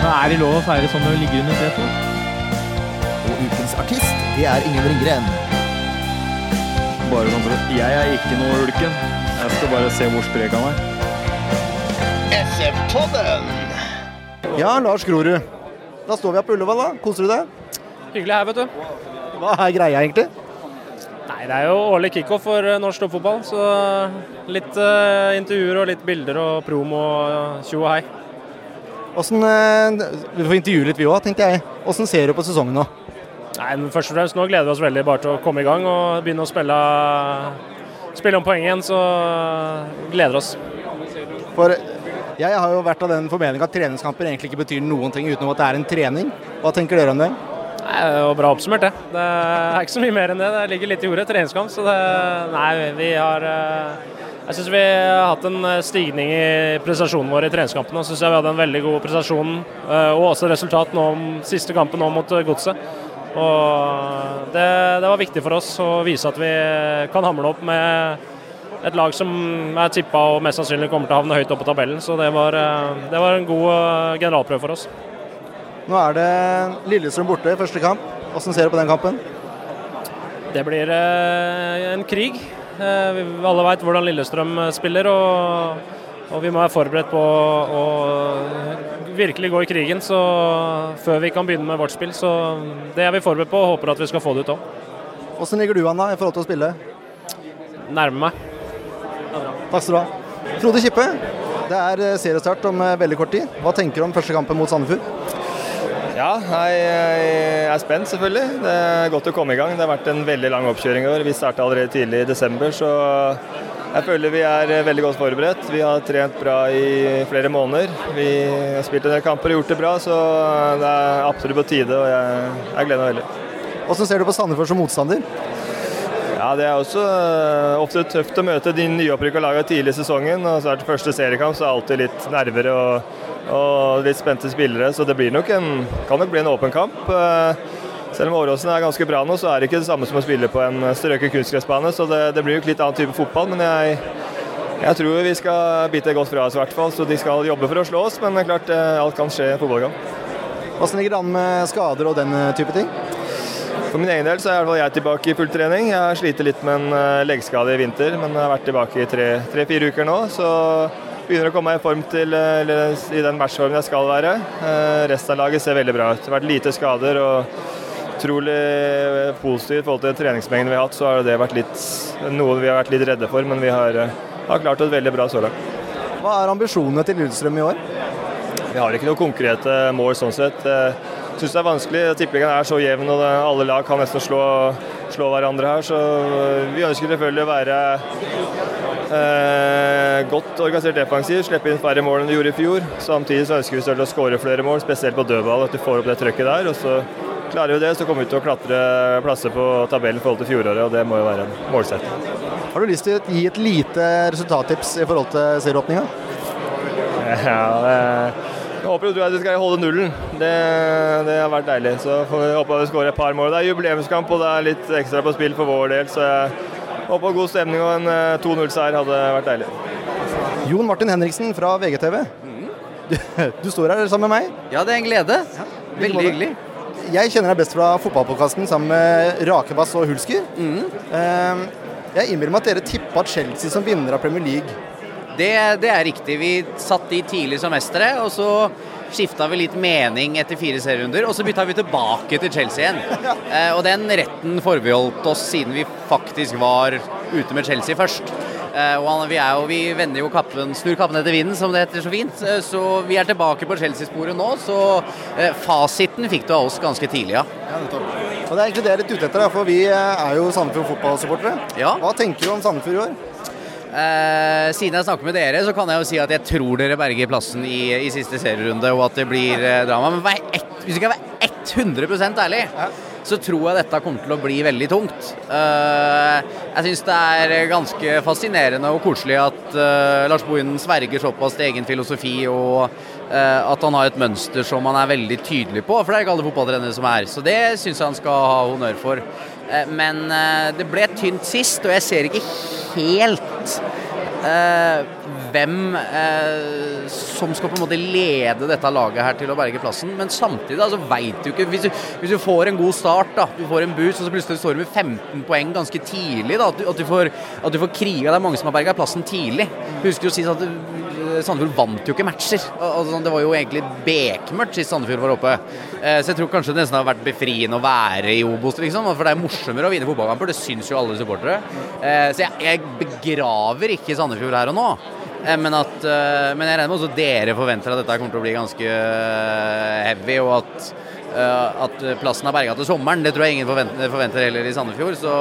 Er det lov å feire sånn når du ligger under setet? Og ukens artist, det er Ingen Ringgren. Bare sånn for at Jeg er ikke noe ulken. Jeg skal bare se hvor sprek han er. Ja, Lars Grorud. Da står vi her på Ullevål, da. Koser du deg? Hyggelig her, vet du. Hva er greia, egentlig? Nei, Det er jo årlig kickoff for eh, norsk toppfotball. Så litt uh, intervjuer og litt bilder og promo og tjo og hei. Åssen eh, Vi får intervjue litt, vi òg, tenkte jeg. Åssen ser du på sesongen nå? Nei, men først og fremst Nå gleder vi oss veldig bare til å komme i gang og begynne å spille, spille om poeng igjen. Så gleder oss. For jeg har jo vært av den formening at treningskamper egentlig ikke betyr noen ting utenom at det er en trening. Hva tenker dere om det? Nei, det var bra oppsummert, det. Det er ikke så mye mer enn det. Det ligger litt i ordet, treningskamp. Så det Nei, vi har eh, Jeg syns vi har hatt en eh, stigning i prestasjonen vår i treningskampene. Jeg syns vi hadde en veldig god prestasjon, eh, og også resultat nå om siste kampen nå mot eh, Godset. Og det, det var viktig for oss å vise at vi kan hamle opp med et lag som er tippa og mest sannsynlig kommer til å havne høyt oppe på tabellen. Så det var, det var en god generalprøve for oss. Nå er det Lillestrøm borte i første kamp. Hvordan ser du på den kampen? Det blir en krig. Eh, vi alle veit hvordan Lillestrøm eh, spiller, og, og vi må være forberedt på å virkelig gå i krigen så, før vi kan begynne med vårt spill. Så det er vi forberedt på og håper at vi skal få det ut òg. Åssen ligger du an da, i forhold til å spille? Nærmer meg. Takk skal du ha. Frode Kippe, det er eh, seriestart om veldig kort tid. Hva tenker du om første kampen mot Sandefjord? Ja, jeg er spent selvfølgelig. Det er godt å komme i gang. Det har vært en veldig lang oppkjøring i år. Vi starta allerede tidlig i desember, så jeg føler vi er eh, veldig godt forberedt. Vi har trent bra i flere måneder. Vi har spilt en del kamper og gjort det bra, så det er absolutt på tide. og Jeg, jeg gleder meg veldig. Hvordan ser du på Sandefjord som motstander? Ja, Det er også øh, ofte tøft å møte de nyopprykka lagene tidlig i sesongen. og så er det første seriekamp, så er det alltid litt nerver og, og litt spente spillere. Så det blir nok en, kan nok bli en åpen kamp. Eh, Selv om Åråsen er ganske bra nå, så er det ikke det samme som å spille på en strøket kunstgressbane. Så det, det blir nok litt annen type fotball. Men jeg, jeg tror vi skal bite godt fra oss, i hvert fall. Så de skal jobbe for å slå oss. Men det er klart, eh, alt kan skje i en fotballkamp. Hvordan ligger det an med skader og den eh, type ting? For min egen del så er i hvert fall jeg tilbake i full trening. Jeg har slitt litt med en eh, leggskade i vinter, men jeg har vært tilbake i tre-fire tre, uker nå. Så begynner å komme meg i form til eh, eller, i den matchformen jeg skal være. Eh, resten av laget ser veldig bra ut. Det har vært lite skader og utrolig positivt i forhold til treningsmengden vi har hatt. Så har det vært litt, noe vi har vært litt redde for, men vi har, har klart oss veldig bra så langt. Hva er ambisjonene til Lillestrøm i år? Vi har ikke noen konkrete mål sånn sett. Syns det er vanskelig. Tippeligaen er så jevn og alle lag kan nesten slå, slå hverandre her. Så vi ønsker selvfølgelig å være eh, godt organisert defensiv, slippe inn færre mål enn vi gjorde i fjor. Samtidig så ønsker vi selvfølgelig å skåre flere mål, spesielt på dødball, at du får opp det trøkket der. og så Klarer vi det, så kommer vi til å klatre plasser på tabellen i forhold til fjoråret, og det må jo være en målsetting. Har du lyst til å gi et lite resultattips i forhold til serieåpninga? Ja, det, jeg håper jo at vi skal holde nullen. Det, det har vært deilig. Så får vi håpe at vi skårer et par mål. Det er jubileumskamp og det er litt ekstra på spill for vår del, så jeg håper god stemning og en eh, 2-0-seier hadde vært deilig. Jon Martin Henriksen fra VGTV. Du, du står her sammen med meg. Ja, det er en glede. Veldig hyggelig. Jeg kjenner deg best fra fotballpodkasten sammen med Rakebass og Hulsker. Mm. Jeg innbiller meg at dere tippa Chelsea som vinner av Premier League. Det, det er riktig. Vi satt de tidlig som mestere, og så skifta vi litt mening etter fire serierunder, og så bytta vi tilbake til Chelsea igjen. Eh, og den retten forbeholdt oss siden vi faktisk var ute med Chelsea først. Eh, og vi, er jo, vi vender jo kappen, snur kappen etter vinden, som det heter så fint. Eh, så vi er tilbake på Chelsea-sporet nå, så eh, fasiten fikk du av oss ganske tidlig, ja. Og Det er egentlig det jeg er litt ute etter, for vi eh, er jo Sandefjord fotballsupportere. Ja. Hva tenker du om Sandefjord i år? Eh, siden jeg snakker med dere, så kan jeg jo si at jeg tror dere berger plassen i, i siste serierunde, og at det blir eh, drama. Men er hvis jeg skal være 100% ærlig, så tror jeg dette kommer til å bli veldig tungt. Eh, jeg syns det er ganske fascinerende og koselig at uh, Lars Bohinen sverger såpass til egen filosofi, og uh, at han har et mønster som han er veldig tydelig på. For det er ikke alle fotballtrenere som er. Så det syns jeg han skal ha honnør for. men det ble tynt sist, og jeg ser ikke helt hvem eh, som skal på en måte lede dette laget her til å berge plassen. Men samtidig så altså, veit du ikke hvis du, hvis du, får en god start, da, du får en boost, og så plutselig står du med 15 poeng ganske tidlig, da, at, du, at, du, får, at du får kriga. Det er mange som har berga plassen tidlig. Husker jo sist at Sandefjord vant jo ikke matcher. Altså, det var jo egentlig bekmørkt sist Sandefjord var oppe. Eh, så jeg tror kanskje det nesten har vært befriende å være i Obos, liksom. For det er morsommere å vinne fotballkamper. Det syns jo alle supportere. Eh, så jeg, jeg begraver ikke Sandefjord her og nå. Eh, men, at, men, jeg regner med også dere forventer at dette kommer til å bli ganske heavy, og at, at plassen er berga til sommeren. Det tror jeg ingen forventer, forventer heller i Sandefjord. Så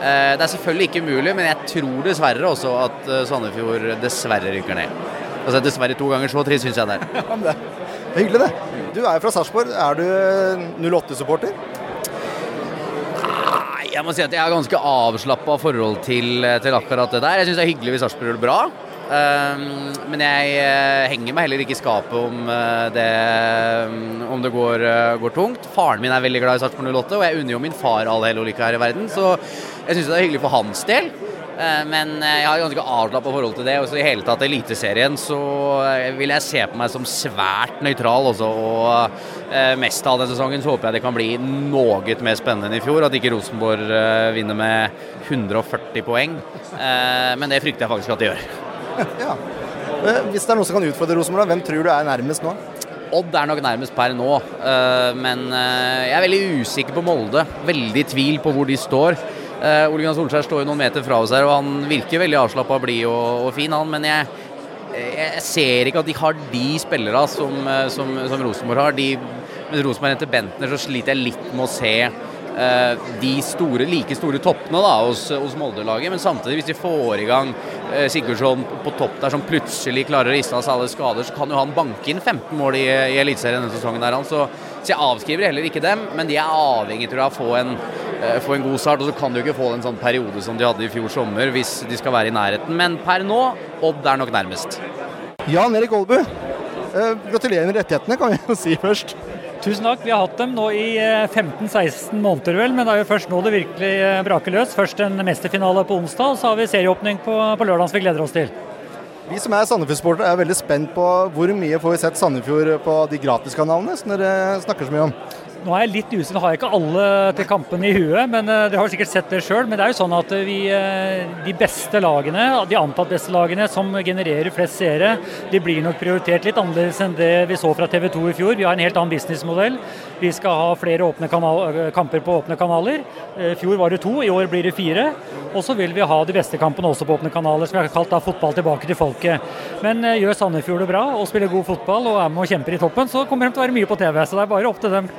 det er selvfølgelig ikke umulig, men jeg tror dessverre også at Sandefjord dessverre rykker ned. Altså Dessverre to ganger så trist syns jeg det er. det er hyggelig, det. Du er jo fra Sarpsborg. Er du 08-supporter? Jeg må si at jeg har ganske avslappa forhold til, til, akkurat det der. Jeg syns det er hyggelig hvis Sarpsborg gjør det bra. Ehm, men jeg eh, henger meg heller ikke i skapet om eh, det, om det går, eh, går, tungt. Faren min er veldig glad i Sarpsborg 08, og jeg unner jo min far all hell og her i verden. Så jeg syns det er hyggelig for hans del. Men jeg har ganske avslappa forhold til det. Og så i hele tatt Eliteserien så vil jeg se på meg som svært nøytral også. Og mest av den sesongen så håper jeg det kan bli noe mer spennende enn i fjor. At ikke Rosenborg vinner med 140 poeng. Men det frykter jeg faktisk at de gjør. ja. Eh, hvis det er noe som kan utfordre Rosenborg, hvem tror du er nærmest nå? Odd er nok nærmest per nå, eh, men eh, jeg er veldig usikker på Molde. Veldig i tvil på hvor de står. Ole Gunnar Solskjær står jo noen meter fra oss her, og han virker veldig avslappa, blid og, og, fin, han. Men jeg, jeg, ser ikke at de har de spillerne som, som, som Rosenborg har. De, mens Rosenborg henter Bentner, så sliter jeg litt med å se de store, like store toppene da, hos, hos Molde-laget. Men samtidig, hvis de får i gang eh, Sigurdsson på topp der som plutselig klarer å riste av seg alle skader, så kan jo han banke inn 15 mål i, i Eliteserien denne sesongen. der, så, så, jeg avskriver heller ikke dem, men de er avhengig av å få en, uh, få en god start. Og så kan de jo ikke få en sånn periode som de hadde i fjor sommer, hvis de skal være i nærheten. Men per nå, Odd er nok nærmest. Jan Erik Aalbu, gratulerer med rettighetene, kan vi jo si først. Tusen takk. Vi har hatt dem nå i 15-16 eh, måneder, vel. Men det er jo først nå det virkelig eh, braker løs. Først en mesterfinale på onsdag, og så har vi serieåpning på, på lørdag som vi gleder oss til. Vi som er Sandefjord-sportere er veldig spent på hvor mye får vi sett Sandefjord på de gratiskanalene som dere snakker så mye om. Nå er jeg litt usikker, har jeg ikke alle til kampene i huet, men uh, dere har sikkert sett det sjøl. Men det er jo sånn at vi, uh, de beste lagene, de antatt beste lagene som genererer flest seere, de blir nok prioritert litt annerledes enn det vi så fra TV 2 i fjor. Vi har en helt annen businessmodell. Vi skal ha flere uh, kamper på åpne kanaler. I fjor var det to, i år blir det fire. Og så vil vi ha de beste kampene også på åpne kanaler, som vi har kalt da fotball tilbake til folket. Men gjør Sandefjord det bra og spiller god fotball og er med og kjemper i toppen, så kommer de til å være mye på TV. Så det er bare opp til dem.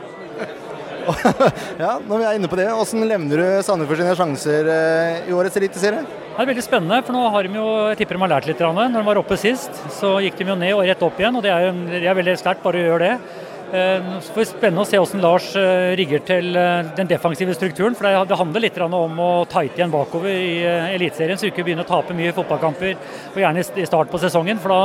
ja, når vi er inne på det, Hvordan levner du Sandefjord sine sjanser eh, i årets eliteserie? Det er veldig spennende, for nå har de jo, jeg tipper de har lært litt. Når de var oppe sist, så gikk de jo ned og rett opp igjen. og Det er, det er veldig sterkt bare å gjøre det. Eh, så får spennende å se hvordan Lars eh, rigger til den defensive strukturen. for Det handler litt om å tighte igjen bakover i Eliteserien, så vi ikke begynner å tape mye fotballkamper. og Gjerne i start på sesongen. for da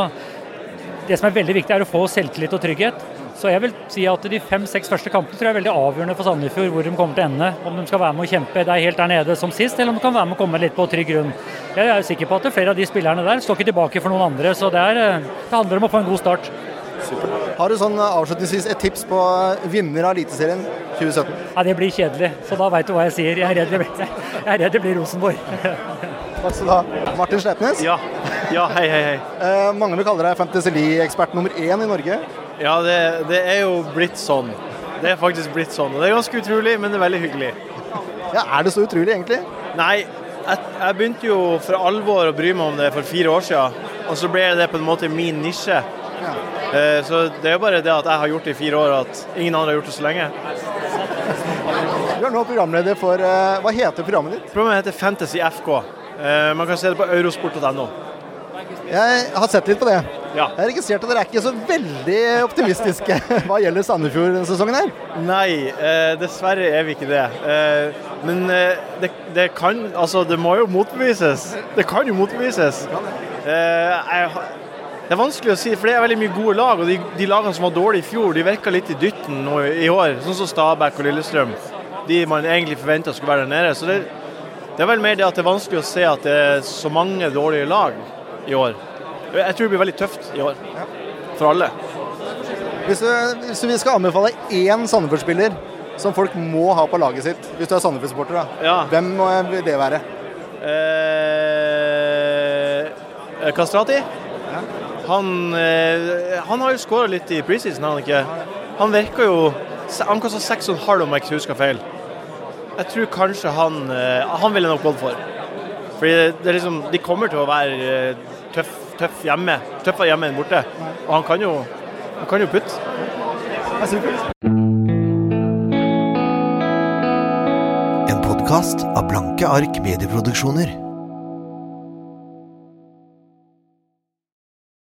det som er veldig viktig, er å få selvtillit og trygghet. Så jeg vil si at de fem-seks første kampene tror jeg er veldig avgjørende for Sandefjord hvor de kommer til å ende. Om de skal være med å kjempe det er helt der nede som sist, eller om de kan være med å komme litt på trygg grunn. Jeg er sikker på at flere av de spillerne der står ikke tilbake for noen andre, så det, er, eh, det handler om å få en god start. Super. Har du sånn eh, avslutningsvis et tips på eh, vinner av Eliteserien 2017? Ja, Det blir kjedelig, så da veit du hva jeg sier. Jeg er redd det blir, jeg er redd det blir Rosenborg. Takk skal du ha. Martin Slepnes? Ja. ja, hei, hei, hei. Eh, mange vil kalle deg Fantasy League-ekspert nummer én i Norge. Ja, det, det, er jo blitt sånn. Det er faktisk blitt sånn. Og det er ganske utrolig, men det er veldig hyggelig. Ja, Er det så utrolig, egentlig? Nei, jeg, jeg begynte jo for alvor å bry meg om det for fire år siden. Og så ble det på en måte min nisje. Ja. Eh, så det er jo bare det at jeg har gjort det i fire år, at ingen andre har gjort det så lenge. Du er nå programleder for eh, Hva heter programmet ditt? Programmet heter Fantasy FK. Eh, man kan se det på eurosport.no. Jeg har sett litt på det. Ja. Jeg har registrert at dere er ikke så veldig optimistiske hva gjelder Sandefjord-sesongen her. Nei, eh, dessverre er vi ikke det. Eh, men eh, det, det kan Altså, det må jo motbevises. Det kan jo motbevises. Eh, jeg, det er vanskelig å si, for det er veldig mye gode lag. Og de, de lagene som var dårlige i fjor, de virka litt i dytten nå i år. Sånn som Stabæk og Lillestrøm. De man egentlig forventa skulle være der nede. Så det, det er vel mer det at det er vanskelig å se at det er så mange dårlige lag i år. Jeg tror det blir veldig tøft i år. For alle. Hvis du, hvis vi skal anbefale én Sandefjord-spiller som folk må ha på laget sitt, hvis du er Sandefjord-supporter, da. Ja. hvem må det være? Eh, Kastrati. Han, eh, han har jo skåra litt i preseason, har han ikke? Han virker jo Han kosta 6,5 om jeg ikke husker feil. Jeg tror kanskje han eh, Han ville nok gått for. Fordi det, det er liksom, De kommer til å være eh, tøff, tøff hjemme. Tøffere hjemme enn borte. Og han kan jo, han kan jo putte. En podkast av Blanke ark medieproduksjoner.